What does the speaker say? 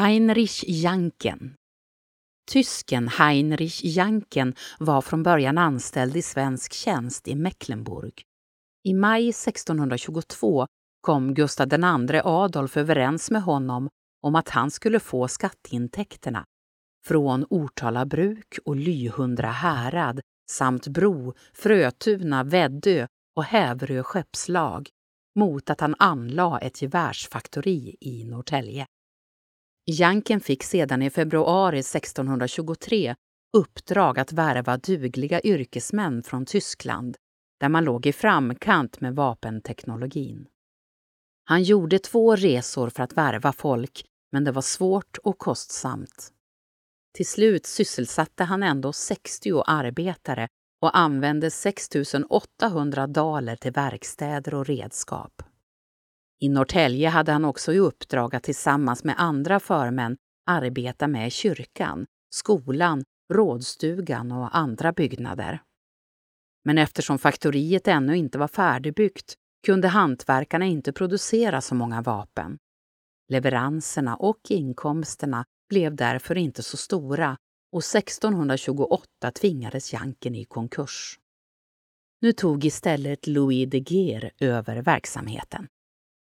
Heinrich Janken Tysken Heinrich Janken var från början anställd i svensk tjänst i Mecklenburg. I maj 1622 kom Gustav II Adolf överens med honom om att han skulle få skatteintäkterna från Ortala bruk och Lyhundra härad samt Bro, Frötuna, Väddö och Häverö skeppslag mot att han anlade ett gevärsfaktori i Norrtälje. Janken fick sedan i februari 1623 uppdrag att värva dugliga yrkesmän från Tyskland, där man låg i framkant med vapenteknologin. Han gjorde två resor för att värva folk, men det var svårt och kostsamt. Till slut sysselsatte han ändå 60 arbetare och använde 6 800 daler till verkstäder och redskap. I Norrtälje hade han också i uppdrag att tillsammans med andra förmän arbeta med kyrkan, skolan, rådstugan och andra byggnader. Men eftersom faktoriet ännu inte var färdigbyggt kunde hantverkarna inte producera så många vapen. Leveranserna och inkomsterna blev därför inte så stora och 1628 tvingades Janken i konkurs. Nu tog istället Louis de Geer över verksamheten.